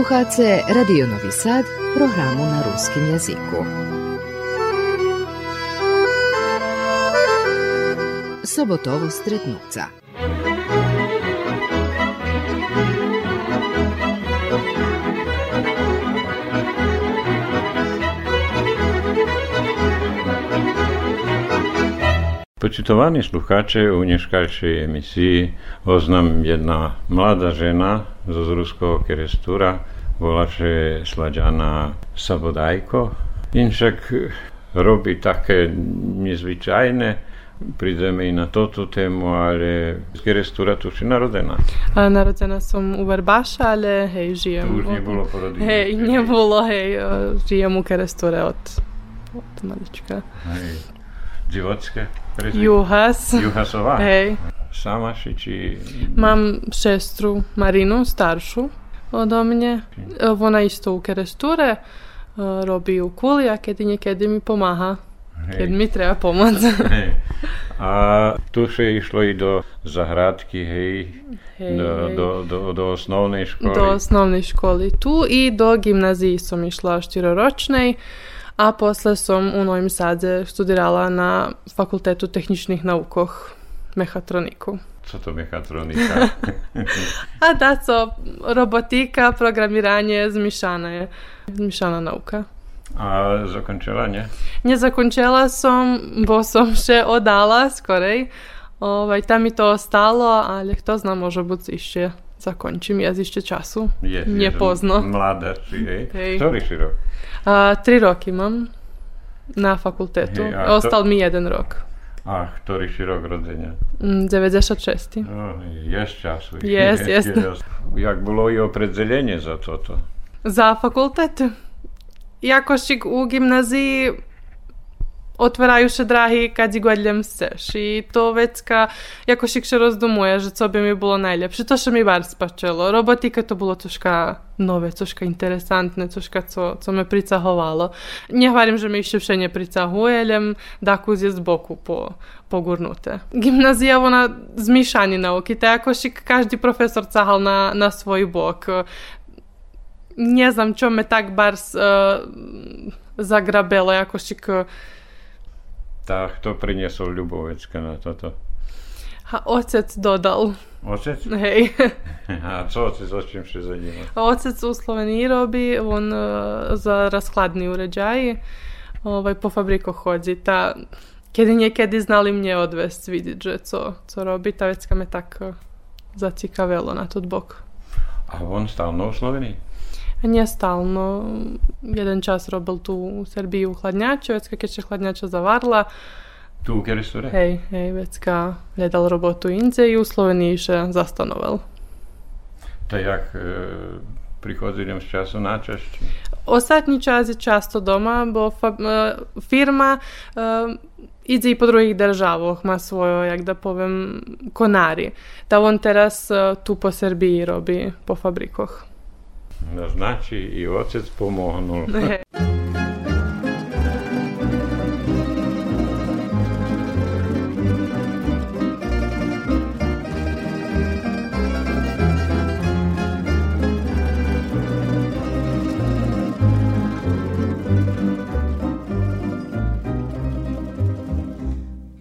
Slušate Radio Novi Sad, programu na ruskim jeziku. Sobotovo stretnuca. Počitovaní sluchače, u dneškajšej emisiji oznam jedna mlada žena zo Zruského kerestúra, volače Slađana Sabodajko. Inšak robí také nezvyčajné, prídeme i na toto tému, ale z Kerestúra tu si narodená. A narodená som u Varbaša, ale hej, žijem. To už nebolo porodenie. Hej, nebolo, hej, žijem u Kerestúre od, od malička. Hej. Životské? Juhas. Juhasová? Hej. Sama si či... Mám sestru Marinu, staršu odo mne. Ona isto u Keresture robí u kuli, a kedy niekedy mi pomáha. Keď mi treba pomoc. Hej. A tu sa išlo i do zahrádky, hej, Hej, do, hej. do, do, do osnovnej školy. Do osnovnej školy tu i do gimnaziji som išla štyroročnej, a posle som u Novim Sadze studirala na Fakultetu tehničnih naukoh, mehatroniku. Co to mechatronika? A da, co robotika, programiranje, zmišana je. Zmišana nauka. A zakončila, nie? Nezakončila som, bo som še odala skorej. Ovaj, tam mi to ostalo, ale kto zna, može buď ešte zakončím jazyšte času. Je, Nepozno. Mladá si, hej. Hej. Ktorý si rok? A, tri roky mám na fakultetu. Hej, Ostal mi jeden rok. A któryś rok rodzenia? Mm, 96. No, jest czas. Jest, jest. Jak było i opredzelenie za toto? to? Za fakultet. Jakoštik u gimnaziji še drahy kadzi godljem chceš. I to vecka jakošik še rozdumuje, že co by mi bilo najljepše. To što mi bar spačelo. Robotika to bilo troška nove, troška interesantne, troška co, co me pricahovalo. Nie že me ešte vše ne pricahuje, lem dakuz je z boku po, pogurnute. Gimnazija ona zmišani nauki, te jakošik každý profesor cahal na, na svoj bok. Nie znam čo me tak bar uh, zagrabelo, jakošik uh, Tá, kto priniesol Ľubovecka na toto? Ha, otec dodal. Otec? Hej. A co otec o čím sa zanima? Otec u Sloveniji robi, on uh, za raskladni uređaji ovaj, po fabriko hodzi. Ta, kedy niekedy znali mne odvest, vidieť, že co, co robí, ta vecka me tak uh, zacikavelo na tot bok. A on stalno u Sloveniji? nije stalno. Jedan čas robil tu u Srbiji u hladnjaču, već kak je še hladnjača zavarla. Tu u Kerisure? Hej, hej, već ka gledal robotu Inze i u Sloveniji še zastanoval. To jak e, prihodili s času načešće? Ostatni čas je často doma, bo fa, e, firma e, idzi i po drugih državoh, ma svojo, jak da povem, konari. Da on teraz e, tu po Srbiji robi po fabrikoh. Значить, і отець помогнув.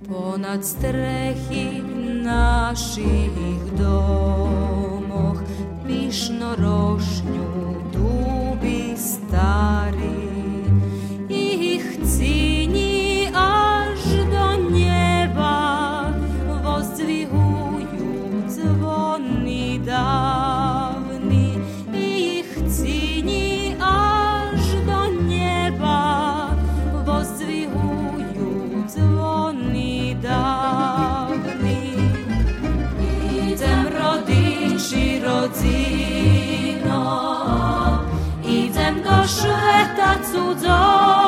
Понад стрехи наших домах пішно 塑造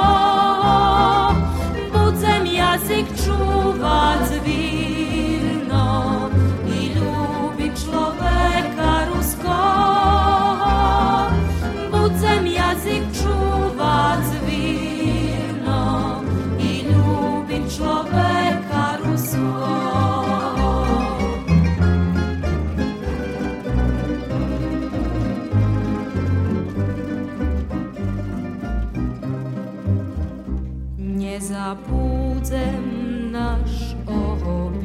sem naš običaj,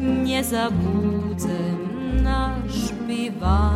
nie zabudzę nasz biwak.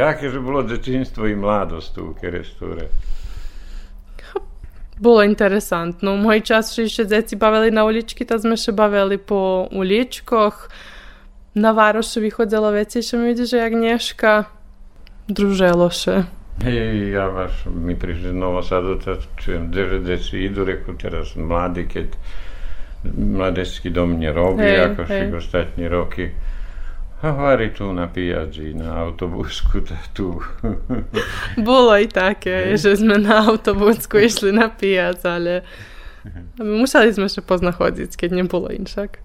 Jaké že bolo dečinstvo i mladosť tu u Kerestúre? Було інтересантно. У мой час що ще діти бавили на улічки, та ми ще бавили по улічках. На Варошові ходила веці, що ми видиш, як Агнєшка. Дружило ще. Hej, ja vaš, mi prišli z Novosadu, tad čujem, gde deci idu, reku teraz mladi, keď mladecký dom nerobí, Hej, ako hej. však ostatní roky. Hovorí tu na pijači, na autobusku. Tu. Bolo i také, že sme na autobusku išli na pijac, ale museli sme še pozno chodiť, keď nebolo inšak.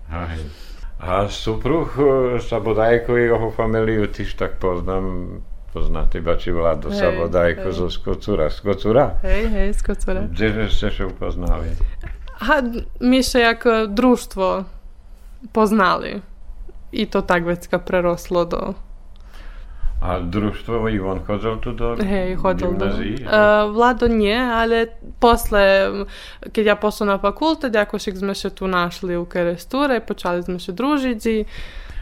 A supruh e, Sabodajko i jeho familiju tiž tak poznám, poznáte bači Vlado hej, Sabodajko hej. zo Skocura. Skocura? Hej, hej, Skocura. Gdzie ste się upoznali? A mi się jako društvo poznali. i to tak Tagvecka preroslo do... A društvo i on hodil tu do Hej, hodil gimnaziji? Do... Uh, vlado nje, ali posle, kad ja pošla na fakultet, jako šik sme še tu našli u Keresture, počali sme še družiti.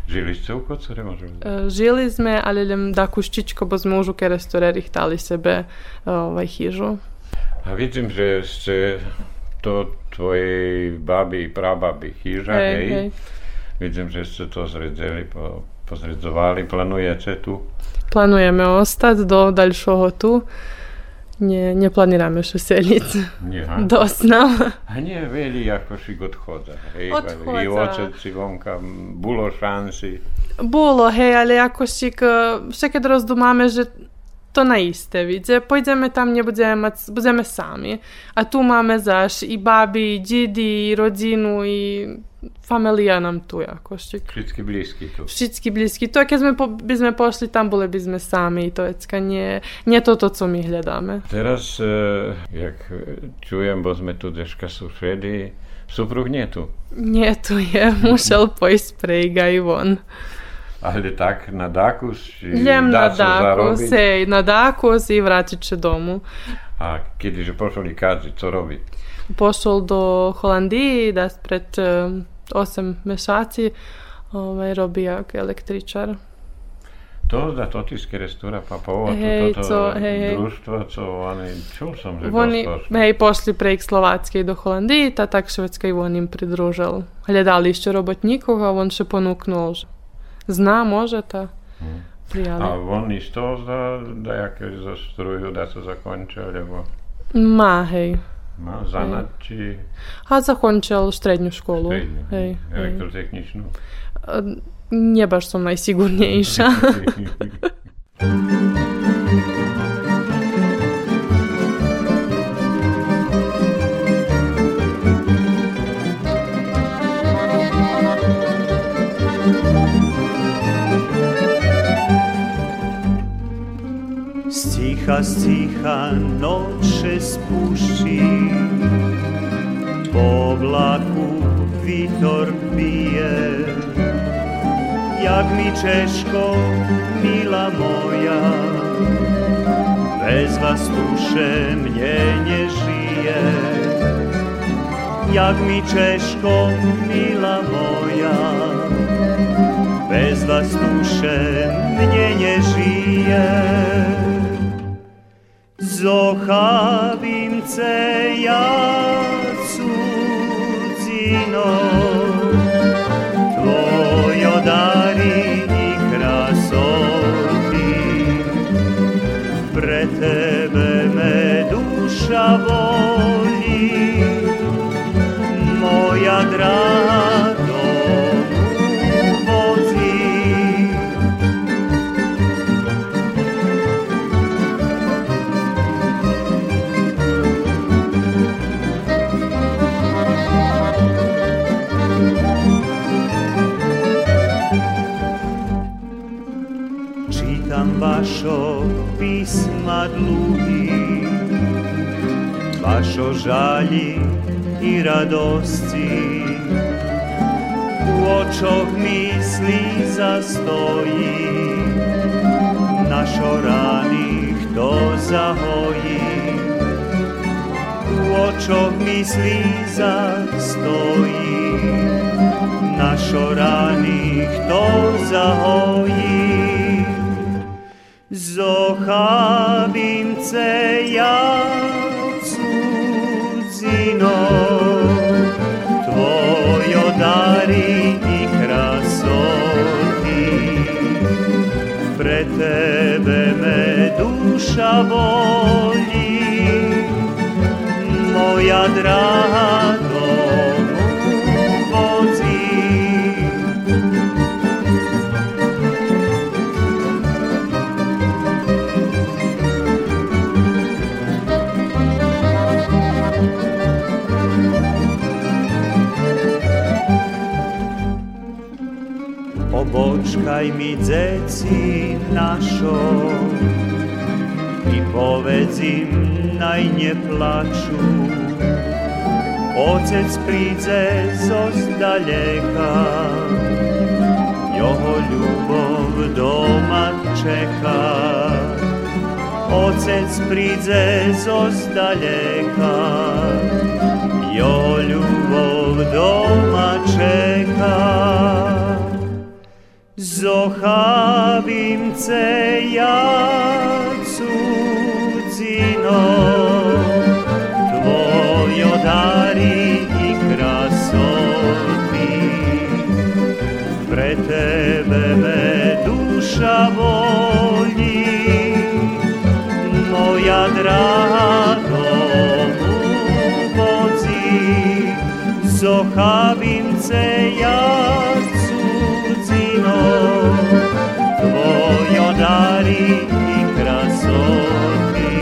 Žili ste u Kocarima? Uh, e, žili sme, ali ljem da kuščičko, bo sme už u Keresture rihtali sebe uh, ovaj hižu. A vidim, že ste to tvoje babi i prababi hiža, hej, hej. hej. Vidím, že ste to zriedili, pozredzovali. Plánujete tu? Planujeme ostať do dalšieho tu. Nie, nie planiramy się selić do. A nie wiedzieli jakoś ich odchodza. Hej, odchodza. I oczec, i wąka, było szansy. Bolo, hej, ale jakoś ich, kiedy rozdumamy, że to na iste, widzę. Pójdziemy tam, nie będziemy, będziemy sami. A tu mamy zaś i babi, i dzidi, i rodzinu, i familia nam tu jakoś. tak. Všetky blízky tu. Wszyscy bliski. To, jak my po, byśmy poszli, tam bylibyśmy sami. To jest nie, nie to, to, co my hľadáme. Teraz, e, jak čujem, bo sme tu deška susedy, supruh nie tu. Nie, tu je. Musiał pójść pregaj von. Ale tak na dakus, či Idem dá na zarobiť? hej, na Dakus i vrátiť sa domu. A kedyže pošli kazi, co robi? Pošol do Holandiji, da pred um, 8 miesięcy um, robię jak elektryczar. To za to tyské restaura Papova, hej, toto, co, hej, hej. co oni, čul som, že oni, Hej, pošli prejk Slováckej do Holandii, ta tak švedskej on im pridružil. Hľadali ešte robotníkov a on še ponúknul, že zná, môže to. Hmm. Prijali. A on isto za, da jaké za da sa zakončil, lebo... Má, hej. No, zanat A zakončil srednju školu. Ej, elektrotehničnu. Nie baš sam najsigurnijša. cicha, cicha noće spuši. Po oblaku vitor pije, Jak mi Češko, mila moja Bez vas duše mljenje žije. Jak mi Češko, mila moja Bez vas duše mljenje žije. Zohabim ce ja cudzino, Tvojo dari i krasoti. Pre tebe me duša voli, dlugi, vašo žalji i radosti. U očoh misli zastoji, našo ranih to zahoji. U očoh misli zastoji, našo ranih to zahoji. Zohabim ce ja cudzino, Tvojo dari i krasoti. Pre tebe me duša voli, moja draga dzeci našo i povedz im naj ne plaču. Otec príde zo zdaleka, jeho ľubov doma čeka. Otec príde zo zdaleka, jeho ľubov doma čeka. Zohabim ce ja cudzino, Tvojo dari i krasoti. Pre tebe me duša voli, moja draga domu vozi. Zohabim ce ja dari i krasoti.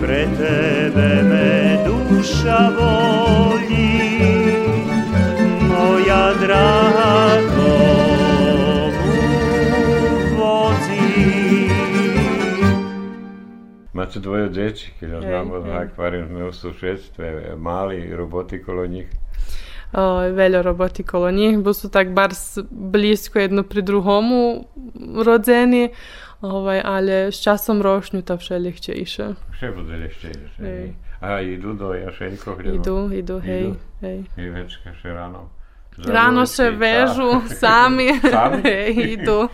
Pre tebe me duša voli, moja vozi. Máte dvoje deti, keď Hej, znam od akvárium sme u sušedstve, mali roboty kolo njih veľa roboty kolo nich, bo sú tak bars blízko jedno pri druhomu rodzeni, ovaj, ale s časom rošnju to vše lehčejše. Vše bude lehčejše. A idu do jašeljko hljeva? Idu, hej. Idu. hej. I večka še. Rano się weżu, sami, sami? idu.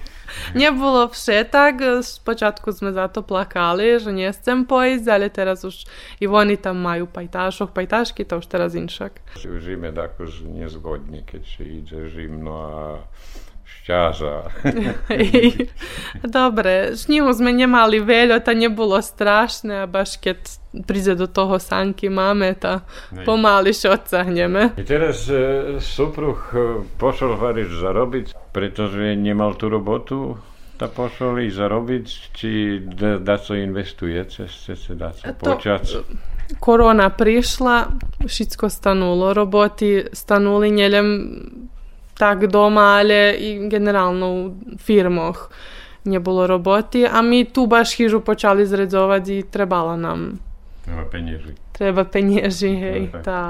Nie było przetak, z początku sme za to plakali, że nie chcę pojść, ale teraz już i oni tam mają pajtaszów, pajtaszki to już teraz inszak. W zimie tak już niezgodnie, kiedy się idzie zimno, a šťaža. Hej. Dobre, sníhu sme nemali veľa, to nebolo strašné, a baš keď príde do toho sanky máme, to pomaly odsahneme. I teraz e, supruh e, pošol variť zarobiť, pretože nemal tú robotu, ta pošol i zarobiť, či da, da co investuje, cez se da co počať. Korona prišla, všetko stanulo, roboti stanuli njelem tak doma, ale u firmoch nie było roboti, a mi tu baš hižu počali zredzovať i trebala nam Treba peniazy. treba penježi, hej, tak. ta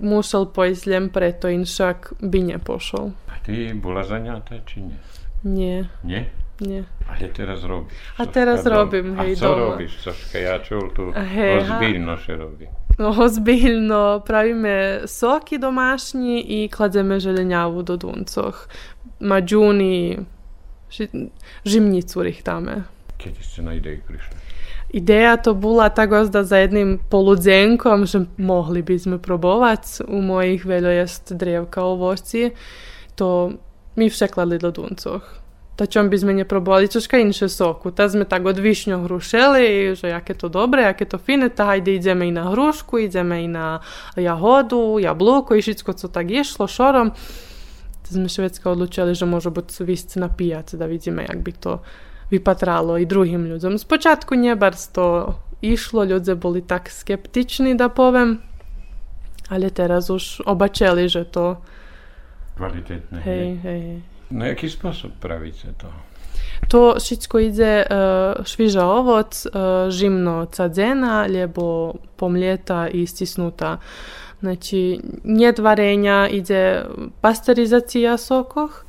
musel pojsť len preto, inšak by nepošol. A ty bola zaňatá, či nie? Nie, Nie? nie. Ale teraz robíš. A teraz robím, hej, A co doma. robíš, Zoška? Ja čul tu Hej, ha. ozbiljno še robí. No, ozbiljno, pravime soki domašnji i kladzeme želenjavu do duncoh. Mađuni, ži- žimnicu rihtame. Kedy ste na ideji prišli? Ideja to bula tako da za jednim poludzenkom, že mohli bismo probovat, u mojih veljo jest drevka ovoci, to mi všeklali do duncoh. Ta čom by sme neprobovali čoška inše soku. Ta sme tak od višnjo hrušeli, že jaké to dobre, jaké to fine, ta hajde ideme i na hrušku, ideme i na jahodu, jabluko i všetko, co tak išlo šorom. Ta sme švedska odlučili, že može biti visci na pijac, da vidíme, jak by to vypatralo i druhým ľuďom. Spočatku nebars to išlo, ľudia boli tak skeptiční, da povem, ale teraz už obačeli, že to, Kvalitetné. hej, hej, hej. Na jaký spôsob pravíte to? To všetko ide uh, šviža ovoc, uh, žimno cadzena, lebo pomljeta i stisnuta. Znači, njet varenja, ide pasterizacija sokoh,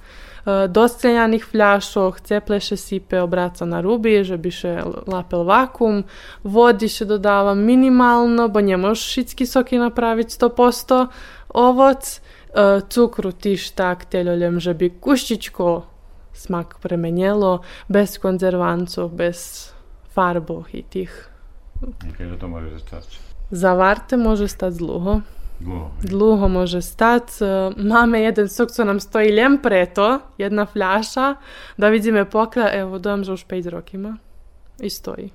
uh, dostreljanih fľašoch, cepleše sipe obraca na rubi, že bi še lapel vakum, vodi še dodava minimalno, bo ne možeš všetky soky napraviti 100% ovoc, cukru tiš tak teľolem, že by kuščičko smak premenjelo, bez konzervancov, bez farbov i tih. Niekedy to môže stať Zavarte može stati dluho. dlho. Dluho može stati. E, Máme jeden sok, co nam stoji ljem preto, jedna fľaša, da vidíme pokra, evo, dojam, že už 5 rokima. I stoji.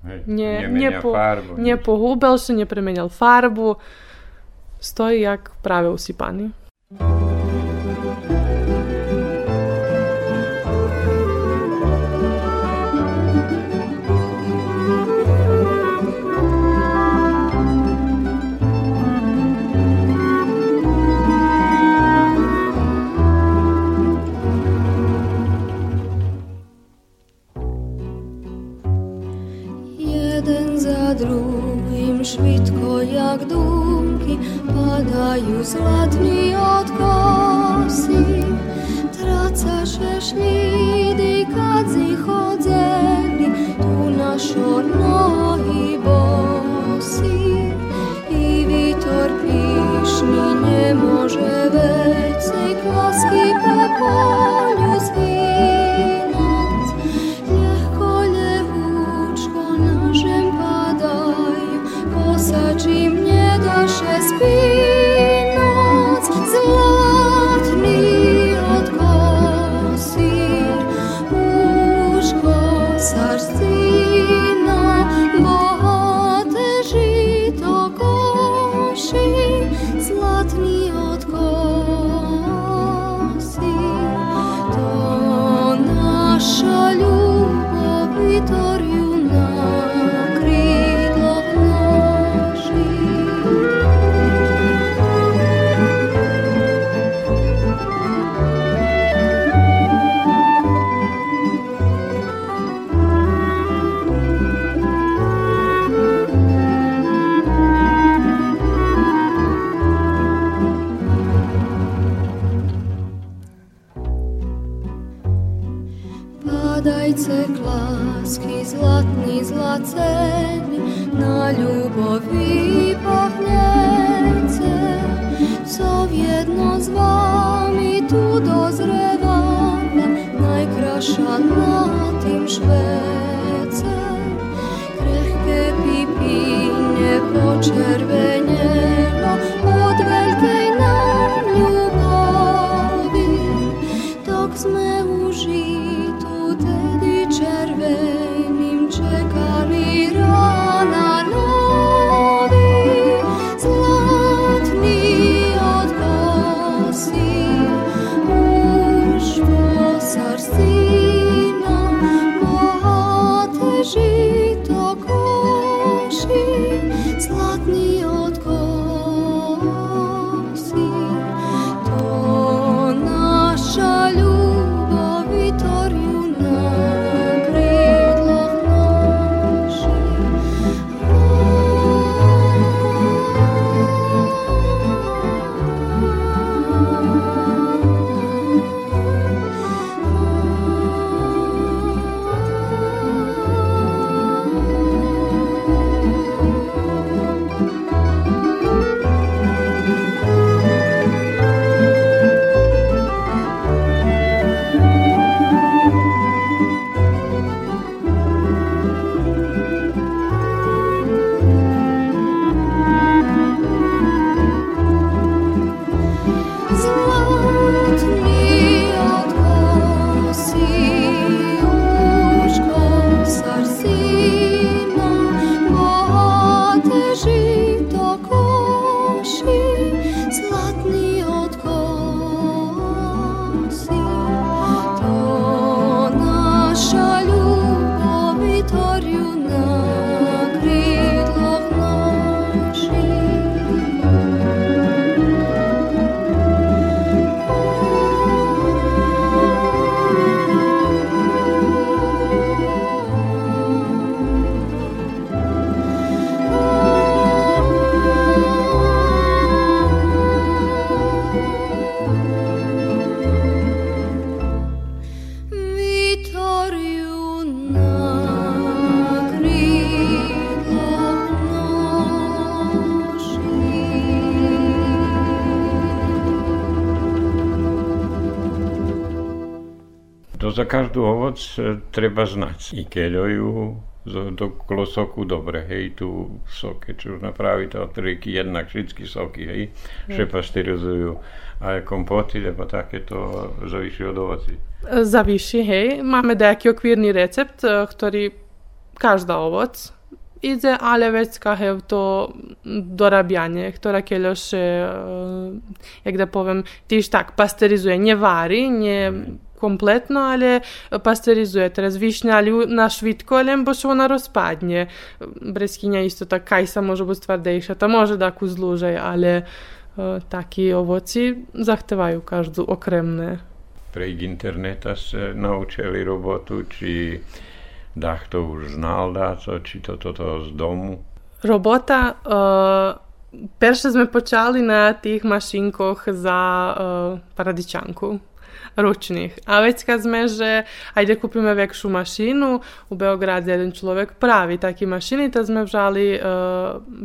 Hej. Nie, Nemenia nie po- farbu. Nie pohubel se, nie premenjal farbu. stoi jak prawie usypany. Jeden za drugim szwidko jak dół Padaju zlatni od kosi Tracaše šljidi kad zihodzeli Tu našo nogi bosi I vitor pišni ne može se klaski pe za každú ovoc e, treba znať. I keľujú z- do klosoku dobre, hej, tu sok, keď už napraví to triky, jednak všetky soky, hej, že pasterizujú. A kompoty, lebo takéto závisí od ovoci. Zaviši, hej. Máme nejaký okvirný recept, e, ktorý každá ovoc ide, ale vecka je to dorabianie, ktorá keľož, e, jak da povem, tiež tak pasterizuje, ne vari, ne kompletno, ale pasterizuje. Teraz ali na švitko, lembo što ona rozpadne. Breskinja isto tak, kajsa može biti tvrdejša, ta može da ku zlužaj, ale e, taki ovoci zahtevaju každu okremne. Prek interneta naučili robotu, či da to už znal dáco, či toto to z domu. Robota, uh, perše sme počali na tých mašinkoch za uh, paradičanku ručnih. A već kad sme že, ajde kúpime vekšu mašinu, u Beograd jedan človek pravi taký mašiny, tak sme vžali uh, eh,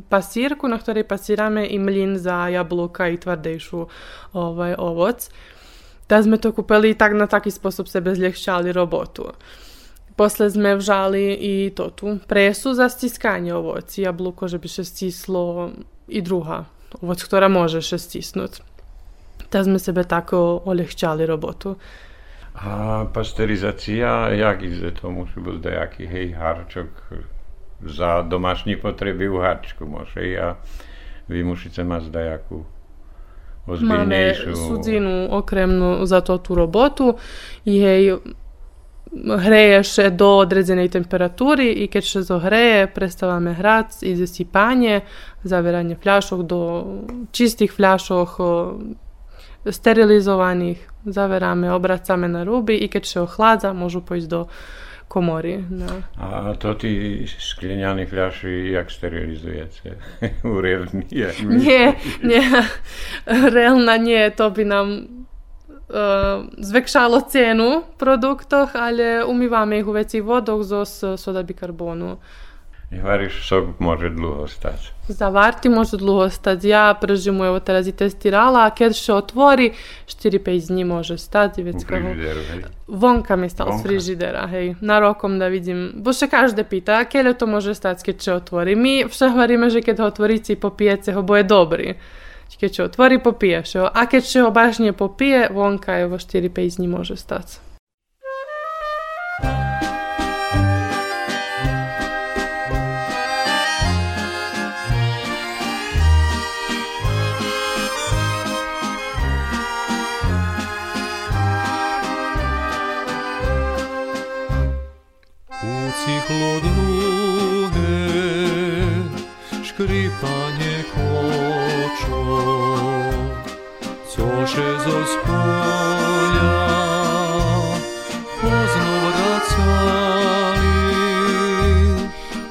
pasirku, na ktorej pasirame i mlin za jabluka i tvrdejšu ovaj, ovoc. Da sme to kupeli i tak na taki sposob se zlehčali robotu. Posle sme vžali i to tu presu za stiskanje ovoci, jabluko, že bi še stislo i druga ovoc, która može še stisnut. Da sme sebe tako olehčali robotu. A pasterizacija, jak ide to musí byť dajaký, hej, harčok za domašní potreby u harčku može i a vi musíte mať dajakú Máme sudzinu okremnu za to tu robotu i jej hreje še do određenej temperaturi i keď še zohreje, prestávame hrať, ide si panje, zaveranie fľašok do čistých fľašok, o, sterilizovaných, zaveráme, obracame na ruby i keď še ochládza, môžu pojsť do komory. Na... A to tí skleňaní fľaši, jak sterilizujete? Urevný. Nie, nie, realna nie, to by nám Eh, zväčšalo cenu v produktoch, ale umývame ich u vodou zo sodabikarbonu. I variš sok može dlho stati. Za varti dlho stati. Ja pržim evo teraz i testirala, a kad se otvori, 4-5 dni može stati. Već u frižideru, hej? Vonka mi stalo s frižidera, hej. Na rokom da vidim. Bo še každe pita, kele to može stati kad se otvori. Mi vše hvarime, že kad otvorici i popijece, ho boje dobri. Keď će otvori, popiješ ho. A keď će ho nije popije, vonka je ovo 4-5 dní može stati. plače zo spolja Pozno vracali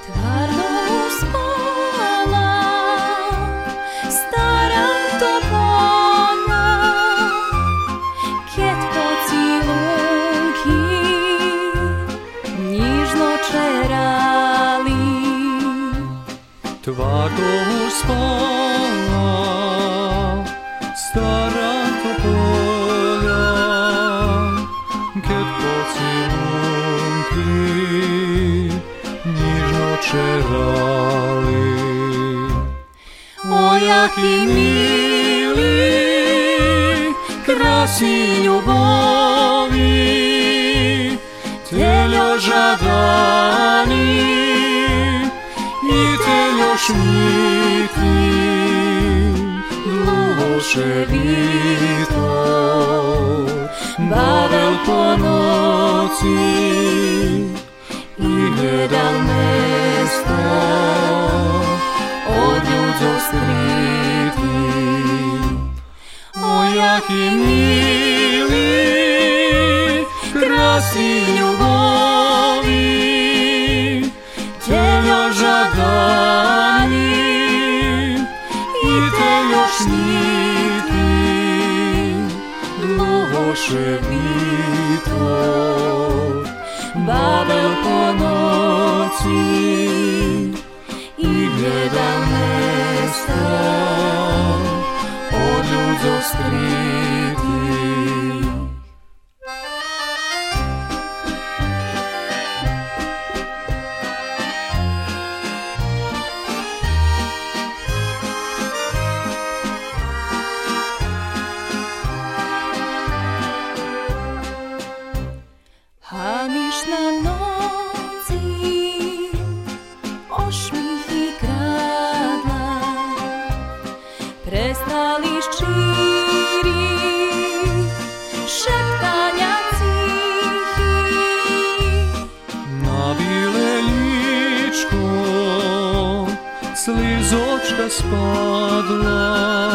Tvarno uspala Stara topana Kjet pocijonki Njižno čerali Tvarno uspala Stara полян, Кит поцілунки ніжно чирали. О, які милі красі любові, Телю жадані і телю шмітні. Bolszewitką Bawel po nocy I nie dał mesto Od ludziom teška spodla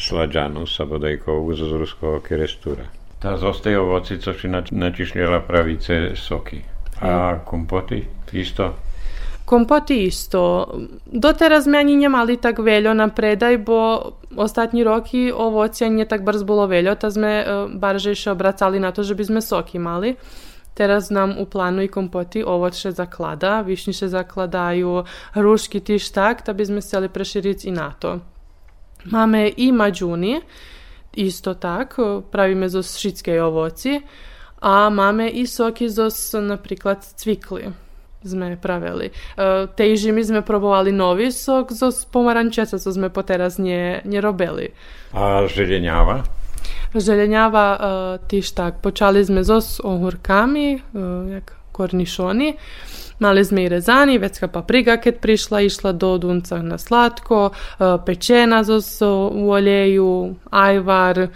slađanu sa bodajkou z ruskog restura. Ta zostaje ovoci, což si načišljela pravice soki. A kompoti isto? Kompoti isto. Do teraz meni nemali tak veljo napredaj, bo ostatni roki ovocija nije tak brz bilo veljo, ta sme e, barže še obracali na to, že bi sme soki imali. Teraz nam u planu i kompoti ovoće zaklada, višnji se zakladaju, ruški tištak, da bi sme sjeli preširiti i na to. Máme i mađuni, isto tak, pravíme zo šitskej ovoci, a máme i soky zo, napríklad, cvikli sme pravili. E, tej zimy sme probovali nový sok zo pomarančeca, co sme poteraz nie, nerobili. A želeniava? Želeniava e, tiž tak. Počali sme zo s ohurkami, e, jak kornišoni. mali zmire rezani, vecka papriga kad prišla, išla do dunca na slatko, e, pečena zos u oljeju, ajvar, e,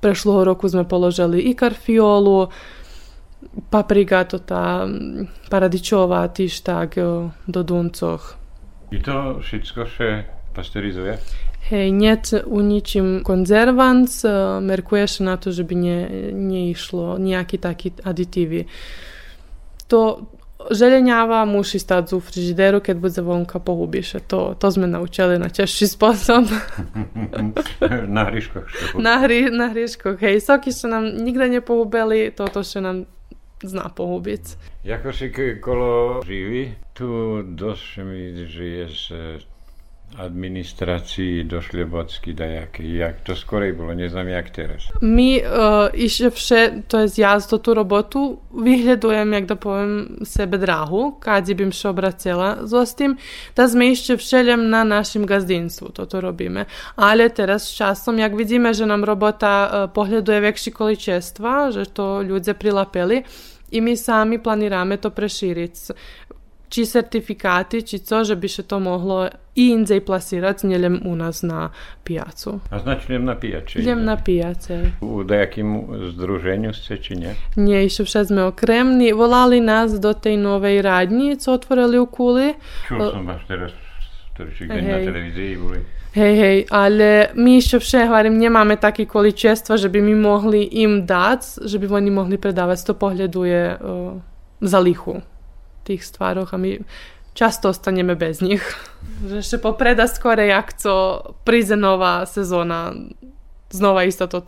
prešlo roku sme položili i karfiolu, papriga to ta paradičova tištag e, do duncoh. I to šitsko še pasterizuje? Hej, njec u ničim konzervans, merkuješ na to, že bi nje, nje išlo nijaki taki aditivi. To želenjava muši stať u frižideru, keď bude vonka pohubiše. To, to sme naučili na češší spôsob. na hriškoch. Na, hri, na hriškoch, hej. Soky sa nám nikde nepohubili, toto sa nám zná pohubiť. Jako si kolo živí, tu dosť mi žije z administraciji došli bocky dajaké. Jak to skorej bolo, neznám jak teraz. Mi uh, ešte vše, to je ja za tú robotu, vyhľadujem, jak da poviem, sebe drahu, kad bym še obracela s tým, da sme ešte všeljem na našim gazdinstvu, toto robíme. Ale teraz s časom, jak vidíme, že nám robota uh, pohľaduje väčší količestva, že to ľudia prilapeli, i mi sami planirame to preširiť či certifikati, či co, že by se to mohlo i indzej plasirati, njeljem u nas na pijacu. A znači ljem na pijače? Ljem na pijace. U dajakim združenju ste, nje? Nje, išo vše sme okremni. Volali nas do tej novej radnji, co otvorili u Kuli. Čul sam baš teraz, teraz na televiziji boli. Hej, hej, ale my ešte vše, hovorím, nemáme také količestva, že by my mohli im dať, že by oni mohli predávať. To pohľaduje uh, za lichu tých stvároch a my často ostaneme bez nich. Že ešte popreda skore, jak co príde sezóna, znova isto to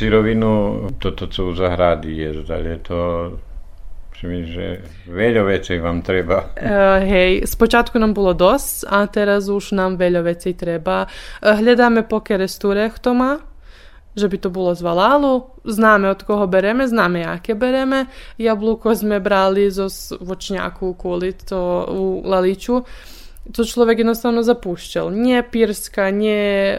syrovinu, toto, co u zahrady je, je to Myslím, že veľa vecí vám treba. Uh, hej, spočátku nám bolo dosť a teraz už nám veľa vecí treba. Uh, hľadáme poké restúre, kto má, že by to bolo z. Známe od koho bereme, známe aké bereme. Jablúko sme brali zo vočňaku kvôli to u Laliču. To človek jednostavno zapúšťal. Nie Pirska, nie...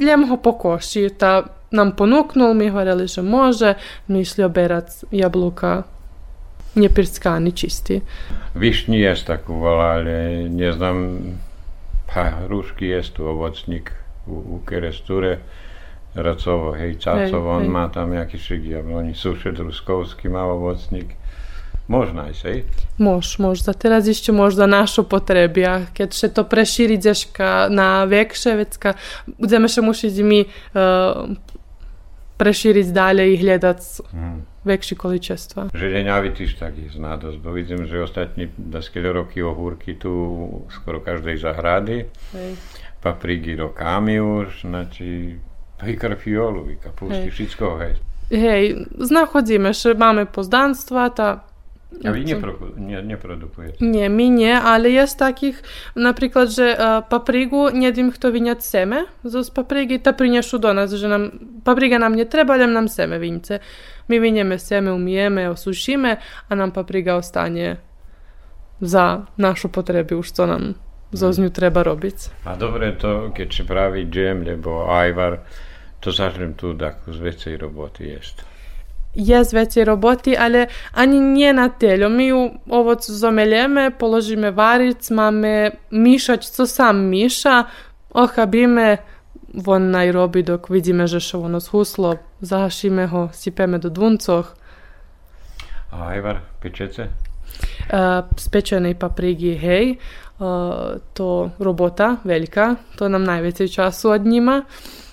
Ljem ho pokoši. Ta nam ponuknul, mi hovorili, že može. Mi išli oberať jablúka nepirskani čisti. Višnji jest tak uvala, ale ne znam, pa ruški jest tu ovocnik u, u Keresture. Racovo, hej, Cacovo, on hej. má tam jaký šigiab, oni sušet Ruskovský má ovocník. Možno aj sej? Mož, možda. Teraz ešte možda našu potrebia. Keď še to prešíriť zeška na vekše vecka, budeme še musieť my uh, prešíriť ďalej i hľadať mm. väčšie količestva. Želeňavy tiež tak je znádosť, bo vidím, že ostatní daskele roky ohúrky tu skoro každej zahrady. Hej. Papriky rokami už, znači i karfiolu, i kapusty, všetko, hej. Hej, znachodzimy, że mamy pozdanstwa, ta a vy nie, neprodukujete? Nie, my nie, ale jest takich, napríklad, že uh, paprigu nedim kto vyňať seme z paprigy, ta prinešu do nás, že nám, papriga nám netreba, ale nám seme vyňce. My vynieme seme, umieme, osušíme a nám papriga ostane za našu potreby, už co nám zo z treba robiť. A dobre to, keď si praví džem, lebo ajvar, to zažnem tu takú z vecej roboty jest jest vecej roboty, ale ani nie na tyle. Mi u owoc zomeliemy, położymy warić, mamy miszać, co sam misza, ohabimy von najrobi, dok widzimy, że się ono schuslo, zahasimy ho, sypemy do dwuncoch. A Ivar, pečece? Uh, spečene paprigi, hej, uh, to robota velika, to nam najveće času od njima. Uh,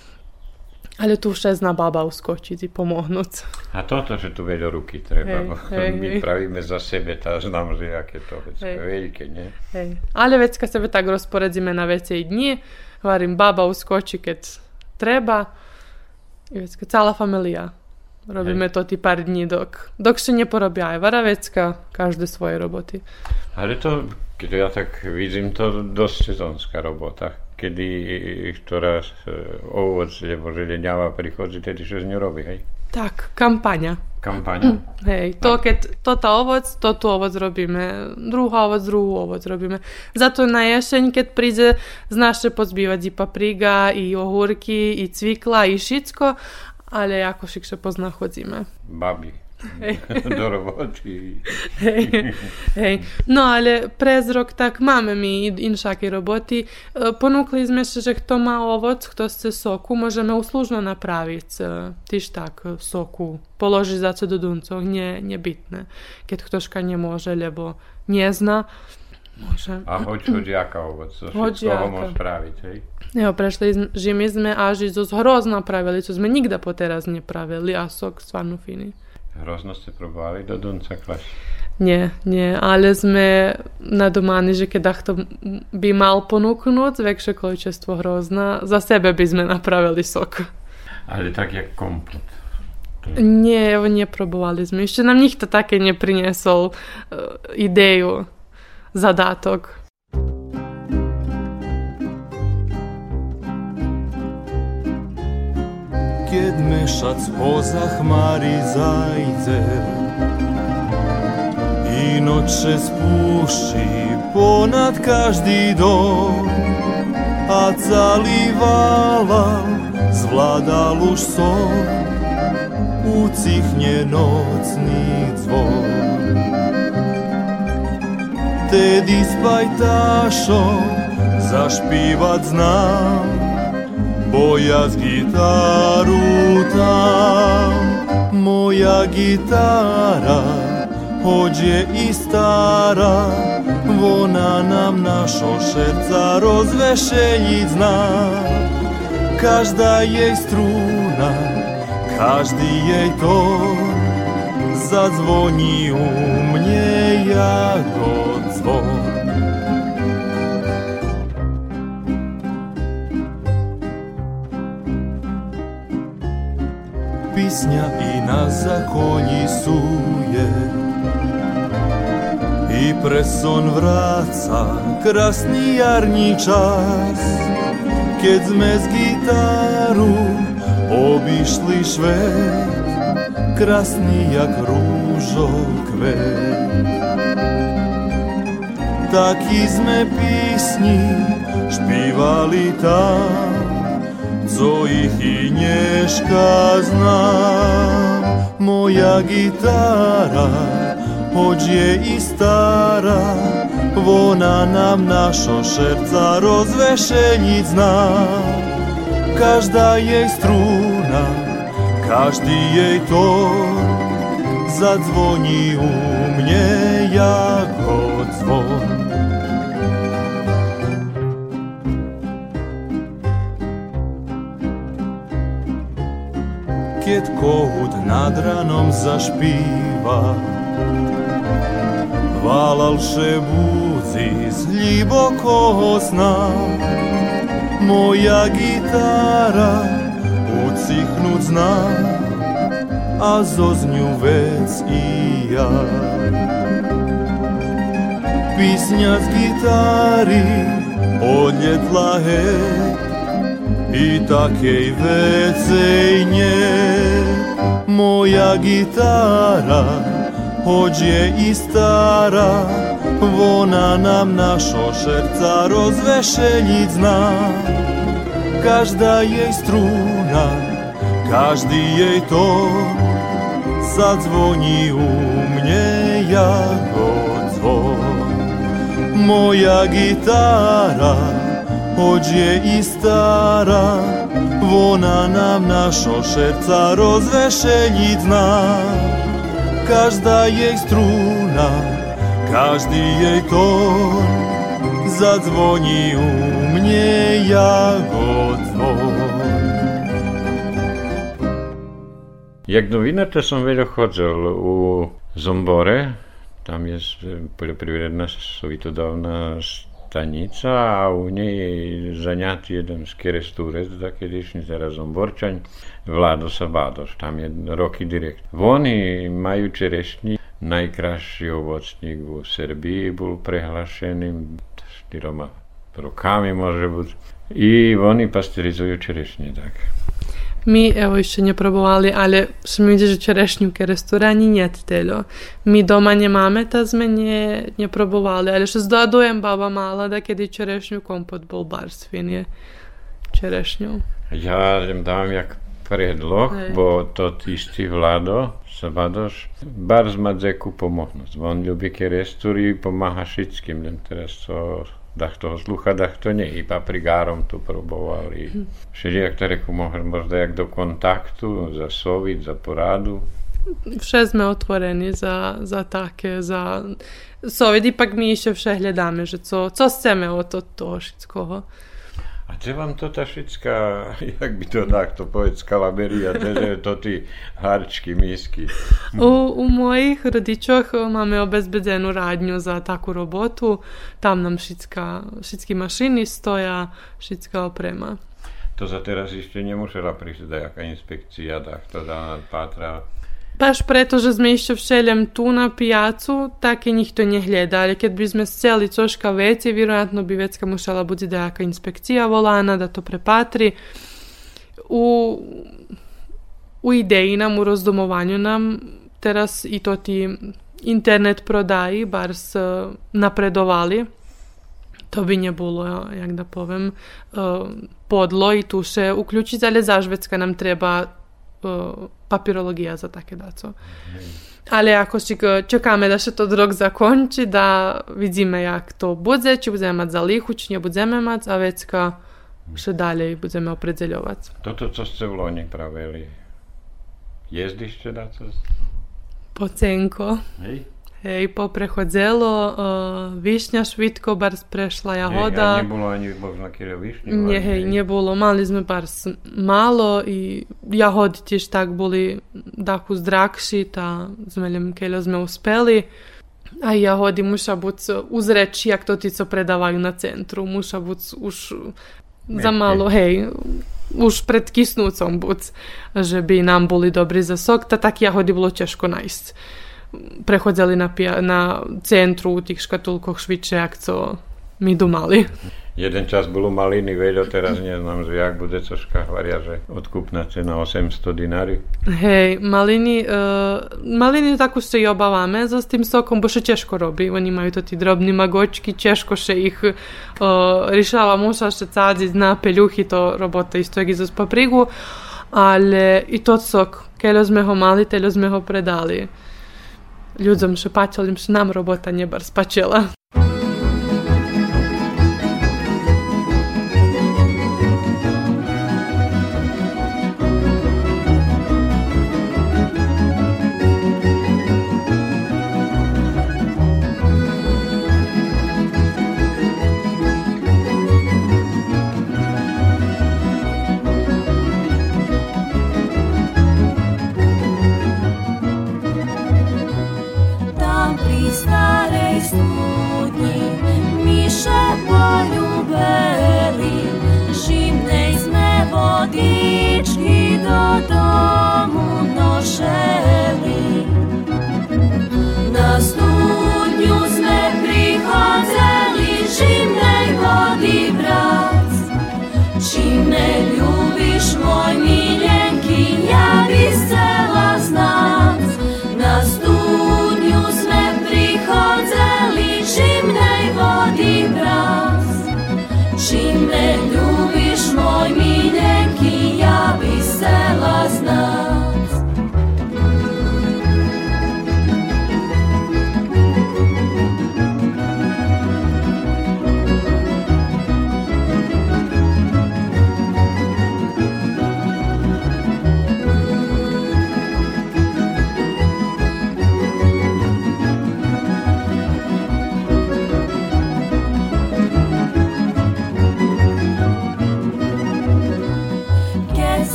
Ale tu už zna baba uskočiť i pomohnúť. A toto, že tu veľa ruky treba, hej, hej, my hej. pravíme za sebe, tá znám, že aké to vecka hej. veľké, nie? Hej. Ale vecka sebe tak rozporedzíme na vecej dni, hovorím, baba uskočí, keď treba. I vecka, celá familia. Robíme hej. to tí pár dní, dok, dok sa neporobia aj varavecka, každé svoje roboty. Ale to, keď ja tak vidím, to dosť sezónska robota kedy ktorá ovoc alebo želeniava prichodzi, tedy čo z ňou robí, hej? Tak, kampaňa. Kampaňa. Hej, to keď toto ovoc, to tu ovoc robíme, druhá ovoc, druhú ovoc robíme. Za to na jeseň, keď príde z naše pozbývať i papriga, i ohúrky, i cvikla, i všetko, ale ako všetko poznachodzíme. Babi. do roboty. Hej, hej. No ale prez rok tak máme my inšaké roboty. E, ponúkli sme sa, že kto má ovoc, kto chce soku, môžeme uslužno napraviť e, tiež tak e, soku. Položiť za co do duncov, nie, nebytné. Keď ktožka nemôže, lebo nezna, môže. A hoď, hoď jaká ovoc, všetko môže spraviť, hej? Jo, prešli my sme až zo hroz napravili, čo sme nikda po teraz a sok stvarno fini. Hrozno ste probovali do Dunca klašiť? Nie, nie, ale sme nadomani, že keď to by mal ponúknuť väčšie količestvo hrozna, za sebe by sme napravili sok. Ale tak jak komplet. Nie, neprobovali sme. Ešte nám nikto také nepriniesol uh, ideju, zadatok. Keď mešac poza chmári zajde. I noče spúši ponad každý dom a zalivala zvládal už som ucichne nocný zvon Tedy s zašpívať znám bo ja z gitaru tam, moja gitara, chodzie i stara, ona nam naszą serca rozweselić zna. Każda jej struna, każdy jej ton, zadzwoni u mnie jako bliznja i na zakonji suje I preson vraca krasni jarnji čas. Ked sme z gitaru obišli švet Krasni jak ružo kvet. Tak izme pisni špivali tam co ich i nieszka znam. Moja gitara, choć je i stara, wona nam naszą serca rozweszenic zna. Każda jej struna, każdy jej tor, zadzwoni u mnie jak. svijet kohut nad ranom zašpiva. Valalše buzi iz ljubokog sna Moja gitara ucihnut zna A zoznju vec i ja. Pisnja z gitari odljetla hec i takiej wecyjnie Moja gitara, choć i stara Wona nam naszą serca rozweselić zna. Każda jej struna, każdy jej ton Zadzwoni u mnie jako dzwon. Moja gitara Hođe i stara, вона nam našo шерца розвешеніть зна. Jej struna, każdy jej ton zadzwoni u mnie jak Jak nowina to są Wielochodzel u Zombore, Tam jest poljoprivredna dawna stanica, a u njej zanjat jedan skeresturec, dakle dišni za razomborčanj, Vlado Sabadoš, tam je roky direkt. Oni majú čerešní, najkrajší ovocník v Serbii bol prehlašený štyroma rokami može byť. I oni pasterizujú čerešні, tak. Mi evo jeszcze nie próbowali, ale mi idzie, że czereśniówkę w restoranie nie tyle. Mi doma mamy, to my nie, próbowali, ale ще zdodujem baba mala, da kiedy czereśniu kompot był bardzo fajnie czereśnią. Ja dám jak predlog, Hej. bo to istý Vlado Sabadoš bardzo ma dzeku pomocnosť. On ľubí kerestúry, pomáha všetkým, len teraz to dachto slucha, dachto nie. I paprigárom tu probovali. Všelijak reku možda jak do kontaktu, za sovit, za poradu. Vše sme otvoreni za, za také, za sovid. Ipak mi ešte vše hľadáme, že co, co chceme od toho všetkoho. A čo vám to ta všetká, jak by to takto povedz, kalaberia, že to ty harčky, misky? U, u mojich rodičoch máme obezbedenú rádňu za takú robotu. Tam nám všetká, všetky mašiny stoja, všetká oprema. To za teraz ešte nemusela prísť nejaká inspekcia, tak to pátra Baš preto, že sme ešte všeljem tu na pijacu, tak i ali kad bi sme sjeli coška veće, vjerojatno bi vecka mušala biti dejaka inspekcija volana, da to prepatri. U, u ideji nam, u rozdomovanju nam, teraz i to ti internet prodaji, bar s napredovali, to by nebolo, jak da povem, podlo i tu še uključiť, ale zažvecka nam treba papirologija za také daco. Ale ako čekáme, da še to rok zakonči, da vidíme, jak to bude, či budeme mať za lichu, či nebudeme mať, a vecka še dalej budeme opredzeľovať. Toto, co ste v Loni pravili, jezdište daco? Pocenko. Hej. Hej, poprechodzelo, uh, višnja švitko bar prešla jahoda. Hej, a nebolo ani možno kire višnju? Nie, hej, nebolo. Mali sme bar malo i jahodi tiež tak boli daku zdrakši, ta zmeljem keľo sme uspeli. A jahodi muša buď uzreći, jak to ti co predavajú na centru. Muša buď už za malo, hej, už pred kisnúcom buď, že by nám boli dobrí za sok, ta tak jahody bolo ťažko nájsť. Prechodzali na, na centru tých škatulkoch šviče, ak co my domali. Jeden čas bolo maliny, veď teraz neznám, že jak bude cožka hvaria, že odkupná cena 800 dinári. Hej, maliny, uh, maliny tak už sa obávame so s tým sokom, bo še ťažko robí. Oni majú to tí drobní magočky, ťažko še ich uh, rišava muša še cádiť na peľuchy, to robota isto jak z paprigu, ale i to sok, keľo sme ho mali, teľo sme ho predali. Ľuďom še pačali, že nám robota nebar spačela.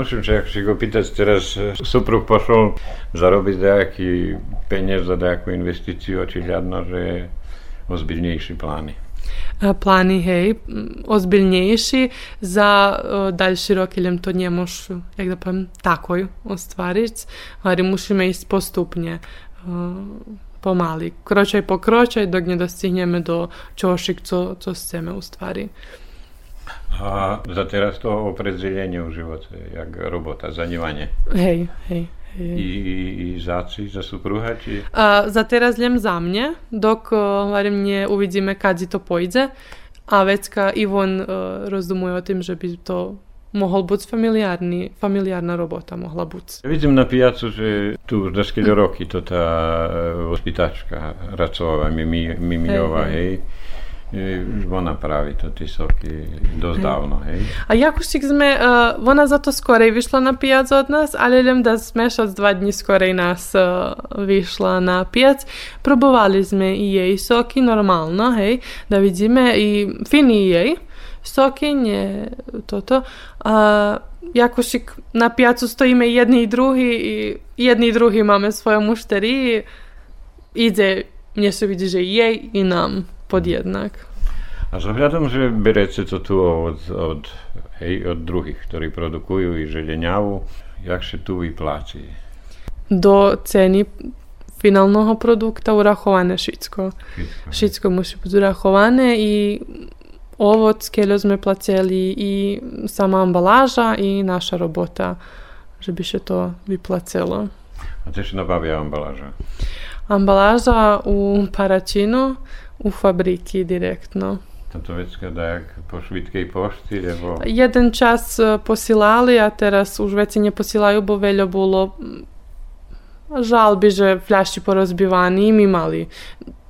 muszę się jakoś go pytać teraz, e, suprug poszł zarobić dajaki pieniądz za dajaką inwestycję, oczywiadno, że ozbiljniejszy plany. E, plani, hej, ozbiljnejši za e, uh, daljši to ne moš, jak da povem, takoj ostvariti, ali musimo ići postupnje, pomali, kročaj po kročaj, dok ne dostignemo do čošik, co, co s teme. A za teraz to opredzelenie v živote, jak robota, zanimanie. Hej, hej, hej. I, i, i zaci za supruha, či... A, za teraz len za mne, dok varím nie uvidíme, kadzi to pojde. A vecka Ivon uh, rozdumuje o tým, že by to mohol byť familiárny, familiárna robota mohla byť. Vidím na pijacu, že tu už dosť roky to tá e, ospitačka Racová, Mimi, Mimiová, hej. hej. Ona pravi to tie soky dosť Hej. dávno, hej. A Jakušik sme, uh, ona za to skorej vyšla na pijac od nás, ale len da smešac dva dni skorej nás uh, vyšla na pijac. Probovali sme i jej soky normalno, hej, da vidíme i fini jej soky, nie toto. A Jakušik na pijacu stojíme jedni i drugi i jedni i drugi máme svoje mušteriji. Ide, mne se vidi, že jej i nam pod jednak. A s ohľadom, že berete to tu od, od, hej, od druhých, ktorí produkujú i želeňavu, jak sa tu vypláci? Do ceny finálneho produkta urachované všetko. Všetko musí byť urachované i ovoc, kelo sme placeli, i sama ambaláža, i naša robota, že by sa to vyplacelo. A tiež nabavia ambaláža? Ambaláža u Paračino u fabriki direktno. Táto vecka dá jak po švidkej pošti, lebo... Jeden čas e, posilali, a teraz už veci neposilajú, bo veľa bolo mm, žalbi, že fľaši porozbivani i mi mali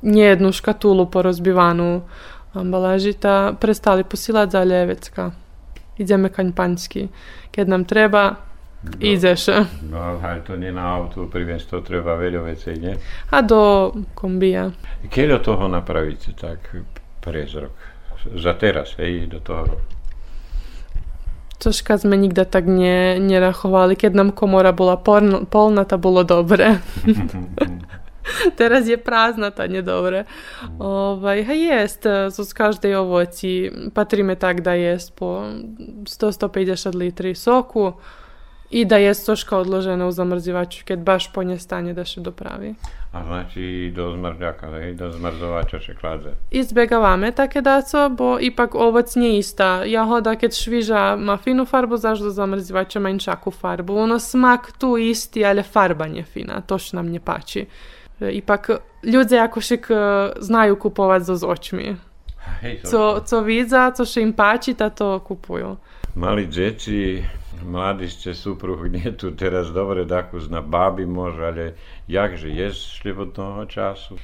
nijednu škatulu porozbivanu ambalaži, ta prestali posilati za Ljevecka. Ideme kanjpanjski. Keď nam treba, ideš. No, ale to nie na auto priviesť, to treba veľa vecej, nie? A do kombija. Keľo toho napravíte tak prez rok? Za teraz, hej, do toho roku. Kad sme nikda tak nie, nerachovali. Keď nam komora bola polna, polna to bolo dobre. Teraz je prázdna, to nie dobre. Ovaj, a jest, zo z každej ovoci patríme tak da jest po 100-150 litri soku i da jest troška odložena u zamrzivaču, keď baš po nje stane da se dopravi. A znači do zmrzljaka, hej, do zmrzovača še kladze. Izbjegavame také daco, bo ipak ovoc nie ista. Jahoda keď šviža ma finu farbu, zaš do zamrzivača ma inčaku farbu. Ono smak tu isti, ale farba nie fina. To što nam nie pači. Ipak ľudia akošik e, znajú kupovať so s očmi. Hej, to, Co, co vidza, co się im páči, ta to kupujú. Mali deti, Mladić će suprug nije tu teraz dobre, dakle na babi može, ali jakże jest šljivotnoho času?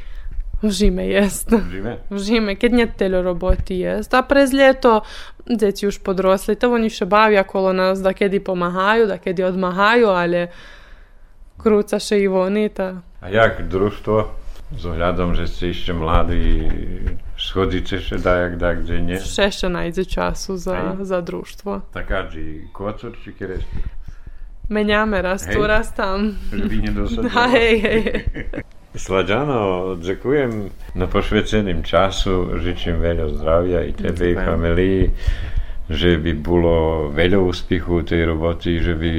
Vžime jest. Vžime? Vžime, kad nje telo roboti jest. A prez ljeto djeci už podrosli, to oni še bavja kolo nas, da kedi pomahaju, da kedi odmahaju, ali kruca še i oni. Ta. A jak društvo? Z ohľadom, že ste ešte mladí, schodíte še dajak da kde nie? še še najde času za, Hej. za društvo. Takáči kocur či keresti? Menjame raz tu, raz tam. Že by nedosadilo. A hej, hej. Slađano, ďakujem na pošveceným času, žičím veľa zdravia i tebe i familii, že by bolo veľa úspechu u tej roboty, že by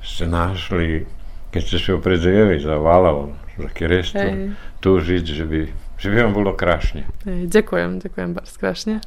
ste našli, keď ste sa opredzeli za valov, za kerestu, tu žiť, že by, Żywiam bardzo krasznie. Dziękuję, dziękuję bardzo krasznie.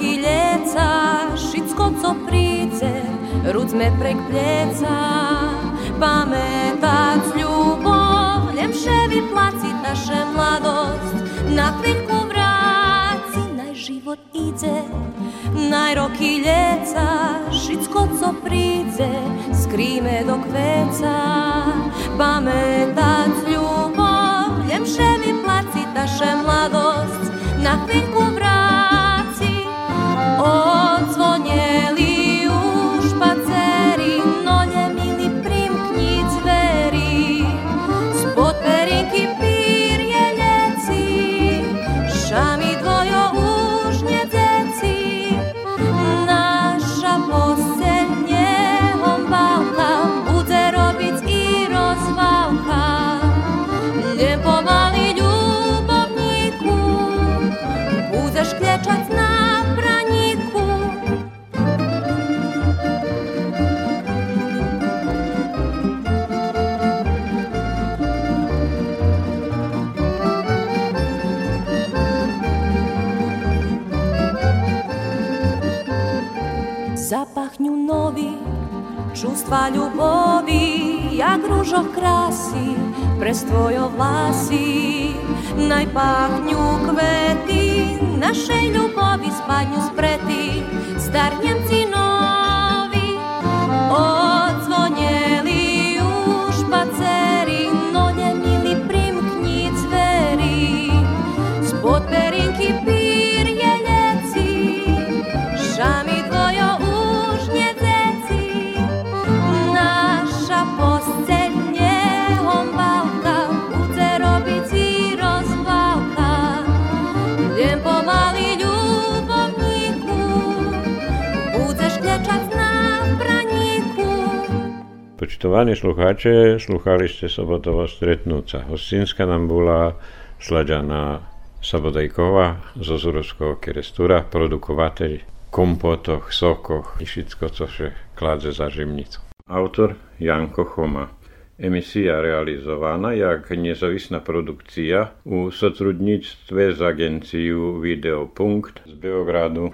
hiljeca, šitsko co price, rucme prek pljeca, pametac ljubov, ljepševi placi naše mladost, na kviljku vraci, naj život ide, naj rokiljeca, šitsko co price, skrime dok veca, pametac ljubov, ljepševi placi naše mladost, na kviljku Čustva ljubovi, jak ružo krasi, prestojo vlasi, naj pahnju kveti, naše ljubovi spadnju spreti, starnjem cinom. Počitovaní slucháče, sluchali ste sobotovo stretnúca. Hostinska nám bola Slaďana Sabodajková zo Zurovského kerestúra, produkovateľ kompotoch, sokoch i všetko, co še kladze za žimnicu. Autor Janko Choma. Emisja realizowana jak niezawisna produkcja u sotrudnictwie z agencją Videopunkt z Beogradu.